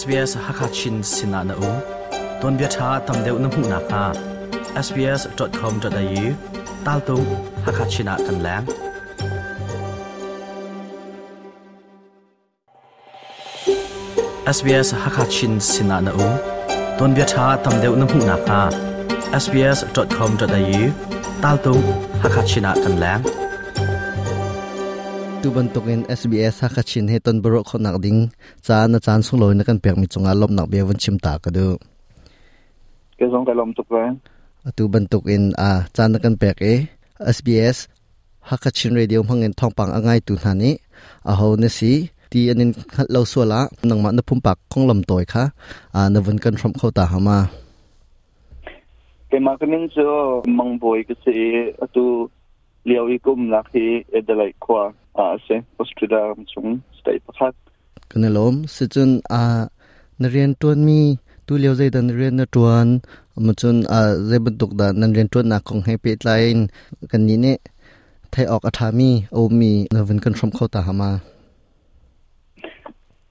SBS Hakachin Sina na u ton bia tha tam deu na mu na kha sbs.com.au tal tu hakachina kan lang SBS Hakachin Sina na u ton bia tha tam deu na mu na kha sbs.com.au tal tu hakachina kan lang tu ban token SBS ha khachin he ton bro kho nak ding cha na chan sung loi na kan pek mi chunga lom nak be chim ta ka du ke song ka lom tu pa tu ban token a cha na kan pek e SBS ha khachin radio mangen thong pang angai tu na ni a ho na si ti anin khat lo so la nang ma na phum pak khong lom toy kha a na vun kan from kho ta ha ma ke ma kanin cho mang boy ke se atu เลียวอีกุมลักที่เอเดลัยควาอาเซออสเตรเลียมจุงสเตย์ประคัดกันลมสิจุนอานเรียนตัวมีตูเลียวใจดันเรียนนตวนมจุนอาเจบันตุกดานันเรียนตัวนักของให้เปิดไลน์กันนี้เนี่ยไทยออกอาทามีโอมีนวินกันชมเข้าตาหามา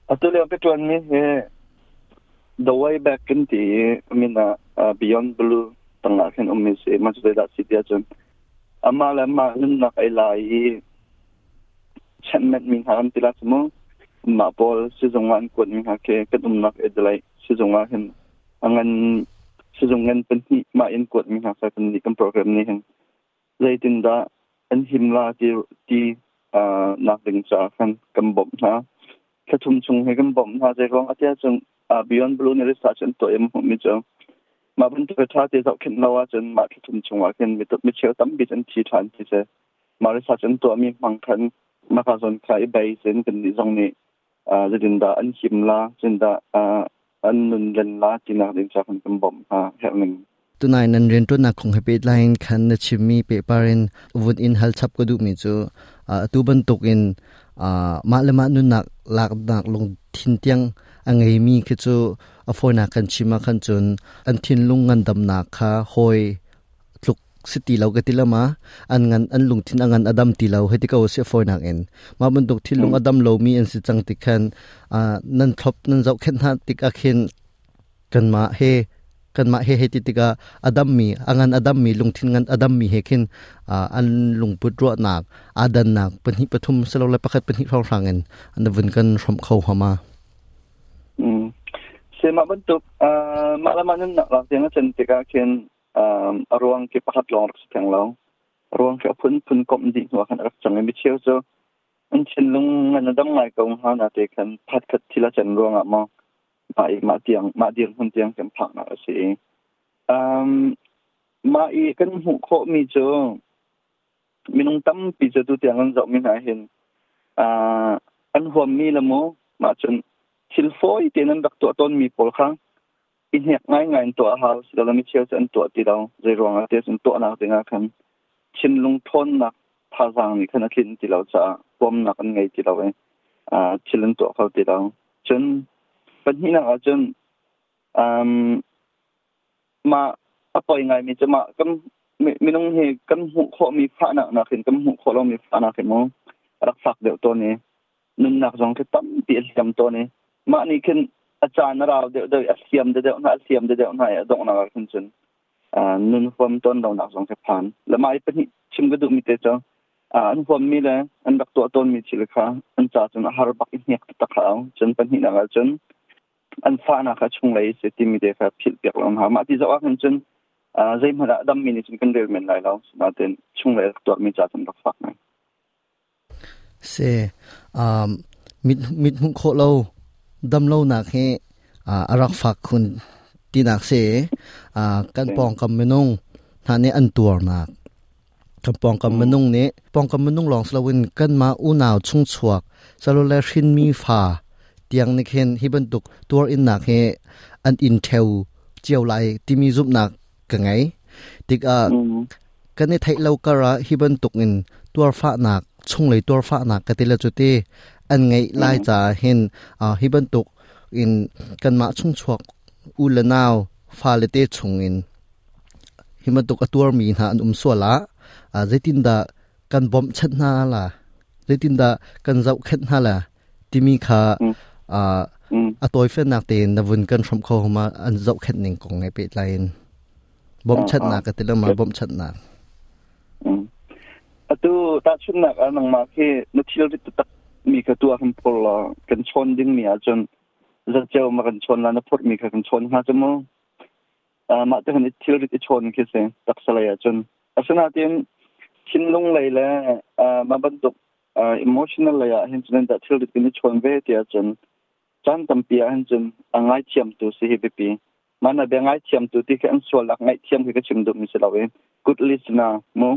อัตุเลียวไปตัวมีเฮ the way back in the I mean uh, uh, beyond blue tangak and umis e mas de that city ajun uh, อามาแล้วมาลนึงนักไอไลฉันไม่มีทา์มติละสมมมาบอลซื้งวันกวดมิงฮาเคก็ตุมนักไอไลซื้อสงวันเห็นอังเงินซื้งเงินเป็นที่มาเอ็นกวดมิงฮาใส่เป็นนี่กันโปรแกรมนี้เห็นเลยจึงดาอันหิมลาที่ที่อ่านักดึงจากกันกันบ่มนะแค่ชุมชงให้กันบ่มนะจ้าของอาจจะจงอ่าบิออนบลูนี่รือสาชันตัวเอ็มผมมิจ้ามาบุนตัวชาติจะคึ้นราวจนมาถึ้นชงว่าขึ้นมีตัวมีเชื่อตั้มบิจันทีทันที่จะมาริซาจนตัวมีฟังคันมาคาซนใครใบเส้นกันนตรงนี้อ่าจะดินดาอันชิมลาจินดาอ่าอันนุนเรนลาจินาดินจากคนกำบ่มอ่าแห่งหนึ่งตัวนายนันเรนตัวนักของเฮปิดไลน์คันนัชิมีเปปารินวุนอินฮัลชับก็ดูมีจูอ่าตัวบันุกอินอ่ามาเลมานุนักหลักนักลงทิงเตียงอังเฮมีคือจูอฟอยนักันชิมาขันจุนอันทินลุงงันดำนาคาหอยลุกสิตีเรากติละมาอันงันอันลุงทินอันงันอดัมตีเราให้ที่เขาเสียฟอยนักเอ็นมาบันดุกทินลุงอดัมเรามีอันสิจังติคันอ่านั่นทบนั่นเจ้าเข็นหัติกอาเข็นกันมาเฮกันมาเฮเฮติติกาอดัมมีอันงันอดัมมีลุงทินงันอดัมมีเฮขินอ่าอันลุงปุตรวนักอาดันนักเป็นฮิปทุมสลาลประคัดเป็นฮิพรางเงนอันดับวนกันรมเข้าหามาอืม Saya mak bentuk uh, mak lamanya nak latihan macam tiga kian um, ruang ke pahat long rak setang long. Ruang ke pun pun kop di wakan rak jangan biciau so. Encin lung ngana dang mai kau ha na te kan pat kat tila chen ruang ak mong. Mak ik mak tiang mak tiang pun tiang kan pak nak si. Um, mak ik kan huk kok mi jo. Minung tam pi jo tu tiang kan zok min ahin. Uh, an huam mi lamo mak chen foi tin an dak to ton mi pol khang in hek ngai ngai to a house da mi cheu an to ti dang zai rong a te sun to na te nga khan chin lung thon na pha jang ni khana thin ti lo cha pom na kan ngai ti lo a chilen to khal ti dang chen pan hi na a chen um ma a poi ngai mi chama kam mi nong he kan hu kho mi pha na na khin kam hu kho lo mi pha na khin mo rak sak de to ne nun nak jong ke tam pi jam to ne มันนี่คืออาจารย์นเราเดี๋ยวเดี๋ยวเสียมเดี๋ยวน่าเสียมเดี๋ยวน่าดองนราคุณชนอ่านุ่นฟอมต้นเราหนักสองสิบพันแล้วมาอีกปีชิมกระดูกมีเตจ้าอ่านุนฟอมมีเลยอันดักตัวต้นมีชิลค่ะอันจ้าจนฮาร์บักอินเนียตะเขาจนเป็นี้นะจนอันฟ้านะคะชงเลยเสตีมีเดค่ะผิดเปียกลงหามาที่จะว่าคุณชนอ่าใจมันละดำมีนี่ชิมกันเดือดเหมือนไรแล้วมาเต็นชงเลยตัวมีจ่าจนรักฟักไงเซ่อ่ามิดมิดมุกโคเรดำเล่านักให้อารักฝักคุณตีนักเสกันปองกำมนุ่งท่านนี้อันตัวนักกันปองกำมนุ่งนี้ปองกำมนุ่งลองสลาวิน กันมาอูนาว ชุ่งชวกสลาเลชินมีฟาเตียงในเคนฮิบันตุกตัวอินนักให้อันอินเทลเจียวไลที่มีจุบนักกันไง ติกอ่ะกันในไทยเรากระฮิบันตุกอินตัวฟ้าหนักชงเลยตัวฟ้าหนักกติลจุตี anh ngay ừ. lại trả hiện à hi bên tục in cần mà chung chuộc u lần nào pha lệ tê chung in hi bên tục atuar mi na an um so la à dây tin đã cần bom chất na là dây tin đã cần dậu khét na là timi kha ừ. à ừ. à tôi phết nạc tiền là vun cần from khâu mà ăn dậu khét nình cũng ngay bị lại bom chất nạc cái tên là mà bom chất nạc ตัวตัดชุนนักอันนั้นมาคือนุทิลริตตักมีกระตัวกันพลกันชนดิ้งมีอาจนจะเจ้ามากันชนแล้วนะพดมีกันชนฮะจมูอ่ามาแต่คที่เราดิชนคือเสียตักสลายจนอาสนาเตี่นชินลงเลยแล้วอ่มาบรรจุอ่า e ม o ชั o n a เลยอ่ะเห็นจนได้ที่เิาดิชนเวทีอาจนจันตํมเปียเห็นจนอ่างไอเทียมตัวสิฮิปปีมันอ่ะเบียงไอเทียมตัวที่แค่อันส่วนหลักไอเทียมคือก็ชิมดุมิสลาเวกุ o ลิสนา e มั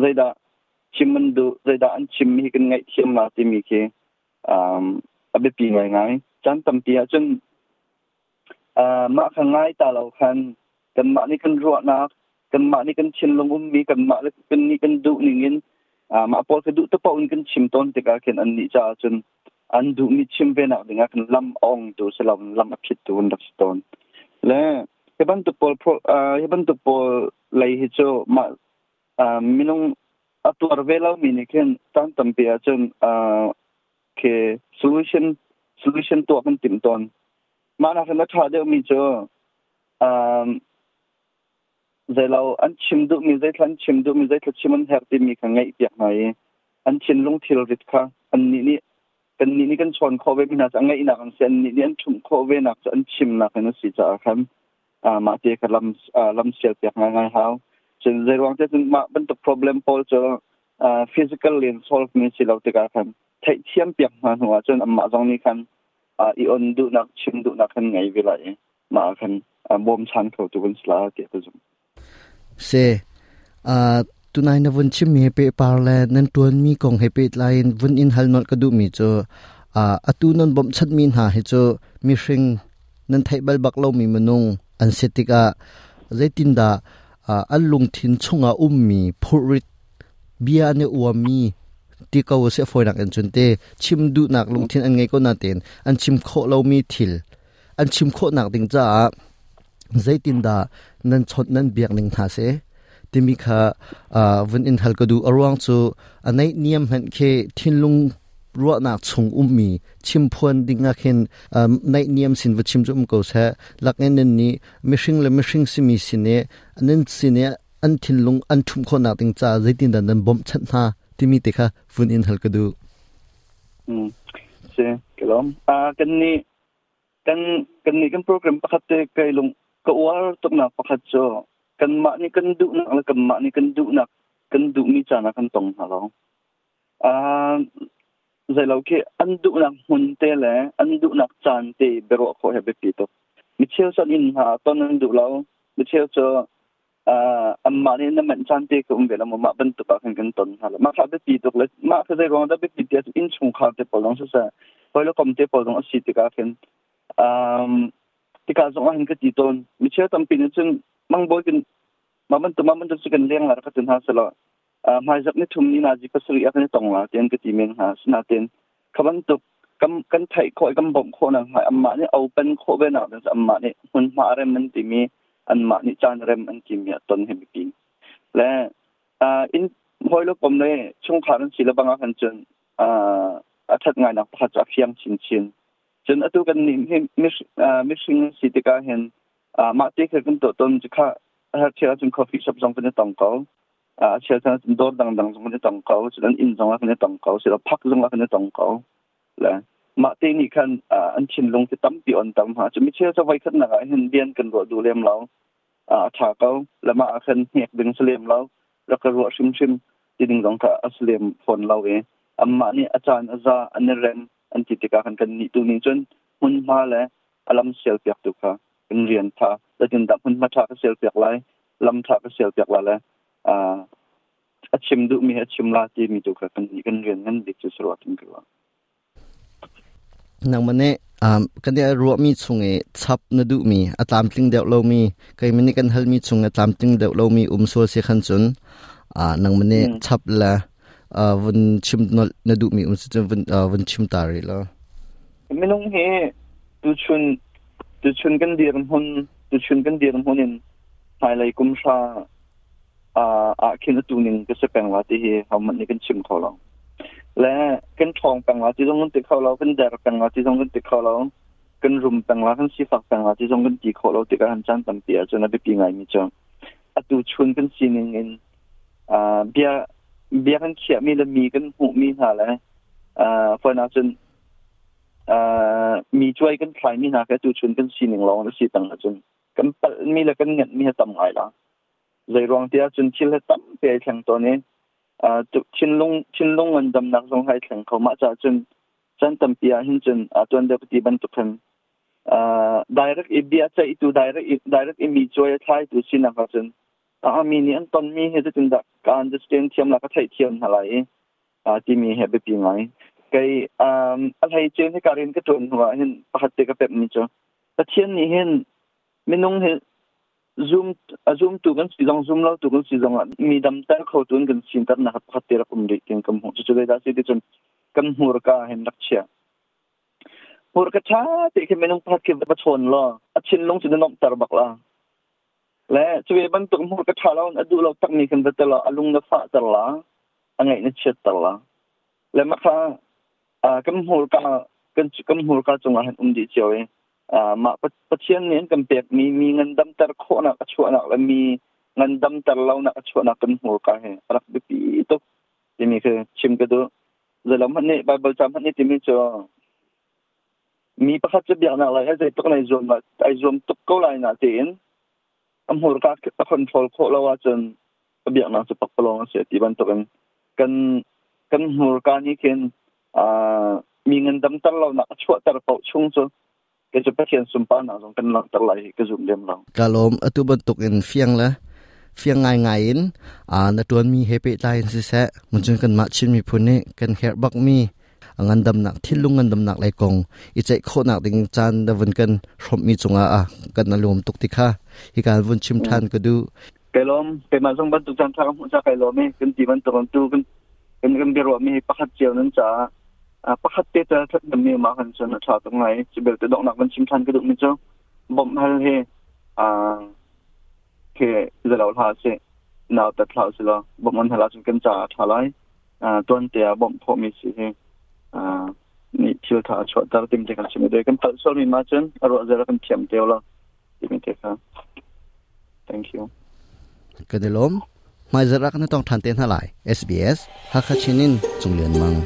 เลยด่า chim chimman du zaida an chim hi kan ngai chim ma ti mi ke à um, abe pi ngày ngày chan tầm ti chân à uh, a ma khang ta lo khăn kan ma ni kan ruột na kan ma ni kan chin lông um mi kan ma le kan ni kan du ni ngin a uh, ma pol ka du to pa un kan chim ton te ka ken anh ni cha chân an du mi chim ve nào thì nga kan lâm ong tu se lâm lam a phit tu un dak ton le heban tu pol pro uh, heban tu pol lai hi cho à minung อตัวเวลามีนี่คค่ตั้งตั้งเปียจนเอ่อคสู solution s o l u ตัวมันติมตอนมาหน้าสนทราเดียวมีเจออ่าเดี๋ยวเราอันชิมดูมีใจท่านชิมดูมีใจทัดชิมันแฮปปี้มีขางไงเปียกไงอันชิมลงทิลริดค่ะอันนี้นี่กันนี่นี่กันชนโควิดมีนาจะไงอีนักเซนนี่นี่อันชุมโควิดนักจะอันชิมนักนั้นสิจ้าครับอ่ามาเจอกันลำอ่าลำเสียวเปียกางไงเขา chen zerwang te chung ma ban to problem pol cho à, physical lin solve min si lo te ka khan thai thiam piam ma nuwa chen amma jong ni khan i on du nak chim du nak khan ngai vila e ma khan à, bom chan ko à, tu bun sla te tu zum se a na vun chim mi pe par la nan tuan mi kong he pe lain vun in hal not ka du mi cho a atu non bom chat min ha he cho mi hring nan thai bal bak lo mi manung an setika da an lung thin chunga ummi phurit bia ne mi, ti ko se foinak en chun te chim du nak lung thin an ngai ko na ten an chim kho lo mi thil an chim kho nak ding cha zaitin da nan chot nan biak ning tha se timi kha vun in hal ko du arwang chu anai niam han khe thinlung รัวนักชงอุ้มมีชิมพวนดิ้งนักเห็นในเนียมสินวัชิมจุ่มก็เสลักเงินนี้ไม่ชิงเลยไม่ชิงสิมีสินเนอันนั้นสินเนอันทิงลงอันทุ่มคนนักติงจ้าใจตินดันนั้นบ่มชัดนาที่มีเตค่ะฟุ้นอินฮัลก็ดูอืมใช่ก็ล้อมอ่ากันนี้กันกันนี้กันโปรแกรมประคตเกย์กลงก็ว่าตกหนักประคตจ่อกันมานี่กันดุนักแล้วกันมานี่กันดุนักกันดุมีจานักกันตรงฮะลองอ่า zai lo ke an du na hun te le an du na chan te bero kho he be pi to mi cheu san in ha ton an du lo mi cheu cho a amma ne na man chan te ko um be la mo ma ban tu ba kan kan ton ha ma kha be pi to le ma kha zai rong da be pi te in chung kha te polong sa sa ko lo kom te polong a si te ka ken um ti ka zong han ka ti ton mi cheu tam pi ne chung mang bo kin ma ban tu ma ban tu kan leng la ka tin ha sa lo เออ่มาจากนทุ่มนี้นาจีก็สรีอันนี้ตองละเตียนกตีเมงหาสนาเตียนขบันตุกกนกันไทยคอยกำบ่มโคนังหายอัมมาเนี่ยเอาเป็นคนเวนเอาเแต่อัมมาเนี่ยคนมาเรมันตีมีอันมาเนี่ยจานเรมันตีมีต้นเฮมิปิงและอ่าอินพอยลูกผมเนี่ยช่วงขาดสศิลปังอาคันจนอ่าอาทิตย์งานนักพัฒนาเพียงชินชินจนอตุกันนิ่มใหมิชอ่ามิสิงสิติกาเห็นอ่ามาเคยกันตัวตนจะฆ่าอาทิตย์ละจนคอฟฟี่สับสองเป็นต้องเขาอ车上多当当中ส当高，是咱印中น可能当高，是咱拍中啊，可能当高，来。มาเตนี่ขันอ่าอันชินลงที่ตั้มปีอันตั้มหาจะไม่เชื่อจะไว้ขึ้นหนักเห็นเรียนกันรวดดูเลียมเราอ่าชาเขาแล้วมาคันเหยียบดึงเสลียมเราแล้วก็รวดชิมชิมที่ดึงตรงกาเสลียมฝนเราเองอันมาเนี่ยอาจารย์อาจารย์อันเรนอันจิติกาขันกันนี่ตัวนี้จนมันมาแล้วอารมณ์เสียเปียกตัวค่ะเป็นเรียนท่าแล้วจึงดับมันมาท่าก็เสียเปียกไรลำท่าก็เสียเปียกไรแล้ว a a chim du mi a chim la ti mi tu ka kan ni kan rian ngan dik chu sro atin kro nang mane um kan dia ro mi chunge chap na du mi a tam tling deu lo mi kai mini kan hal mi chunga tam tling deu lo mi um sol se khan chun a nang mane chap la वन छिम न दु मी उस one one छिम तारे ला मिनोंग हे तुछुन तुछुन गन दिरम हुन तुछुन गन दिरम हुनिन हाइलाइ कुमशा อ่าอ่าคินตูนึงก็จะแปลงว่าที่เฮามันนี่กันชิมเขาลองและกันทองแปลงว่าที่ต้องกันติเขาเรากันแดดแปลงว่าที่ต้องกันติเขาเรากันรุมแปลงว่ากันสิฝักแปลงว่าที่ต้องกันตีเขาเราติกันหันตำเปียจนนดบปีไงมีจังอะตูชุนกันสีนึงเองอ่าเบียเบียกันเขียมีละมีกันหูมีหาแล้วอ่าฟอนาจนอ่ามีช่วยกันใครมีหาแค่ตูชุนกันสีนึงลองแล้วสีต่างจนกันเปิดมีละกันเงินมีตำไหลล่ะใลยรองเดียจนที่ลตั้มเปียข่งตัวนี้อ่าชินลงชินลงเงินดำนักสงให้ข่งเขามาจากจนจันตั้มเปียหินจนอ่าตัวเดียวปฏิบัติทุกคนอ่า direct อีเบียจอีตัว direct direct อีมีช่วยใช้ตัวชินนะครับจนอ่ามีนี่อันตอนมีเหตุจนดักการจะเตรียมเทียมหลักใช้เทียมอะไรอ่าที่มีเหตุเป็นไงไกอ่าอะไรเจนให้การเรียนก็ตัวหัวเห็นปกติก็เป็นีจ้ะแต่เทียนนี่เห็นไม่นุ่งเห็น zoom a zoom tu kan si jong zoom lo tu kan si jong mi dam tar kho tun kan sin tar na khat ter kum de ken kam chu chu da si ti chun kan hur ka hen nak chia hur ka cha te ke menung phat ke ba chon lo a chin long chu na nom tar bak la le chu be ban tu hur ka cha lo a du lo tak ni kan da la alung na fa tar la a ngai na chet tar la le ma kha a kan hur ka kan kan hur ka chung a hen um di chiawe มาปัจเจียนเนี่ยกันเปียกมีมีเงินดำตรโคนักชัวนักมีเงินดำตรเลานักชัวนักกันหัวกันเหรอรักดิปีตุกที่มีคือชิมกันดูเดี๋ยวมันเนี่ยไบเบิลจำมันเนี่ที่มีจะมีประคับจะเบียกนักเลยไอ้ใจตุกในจอมไอ้จอมตุกก็ไลน์นักเตียนอันหัวกันคอนโทรลโคเลาว่าจนเบียกนักจะปักปลงเสียที่บันตุกันกันกันหัวกันนี่เคนอ่ามีเงินดำตรเลานักชัวตรเป่าชุ่งจน cái chụp hiện sum pa na zong kan lang tar lai cái zoom dem lang kalom atu ban tuk in fiang à, la fiang ngai ngai in a na tuan mi hepe tai si se mun chung kan à, ma à, chin mi phune kan her bak mi angan dam nak thilung an dam nak lai kong i chai kho nak ding chan da vun kan rom mi chunga a kan na lom tuk tikha hi kan vun chim than ka du kalom pe ma zong ban tuk chan thang mu cha kalom e kan ti ban tu kan kan kan biro mi pakhat cheu nan cha pakhat à, te ờ, à, à, ta thak nam ne ma kan san tha ta ngai sibel te dong nak kan sim than ka duk mi cho bom hal he a ke zalaw ha se naw ta thla se la bom an hala chung kan cha tha lai a ton te a bom pho mi si he a ni thil tha cho tar tim te kan sim de kan pal sol mi ma chen aro zara kan thiam te ola tim te ka thank you kadelom mai zara kan tong than te na lai sbs hakachinin chunglen mang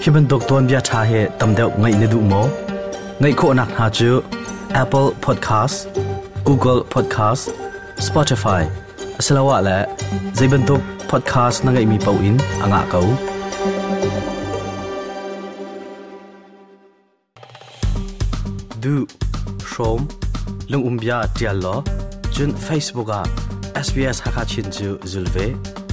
hiben doktor bia tha he tamdeu ngai ne du mo ngai ko nak ha chu apple podcast google podcast spotify asalawa la zaiben tok podcast na ngai mi pau in anga kau du shom lung umbia tial lo chun facebook a sbs hakachin chu zulve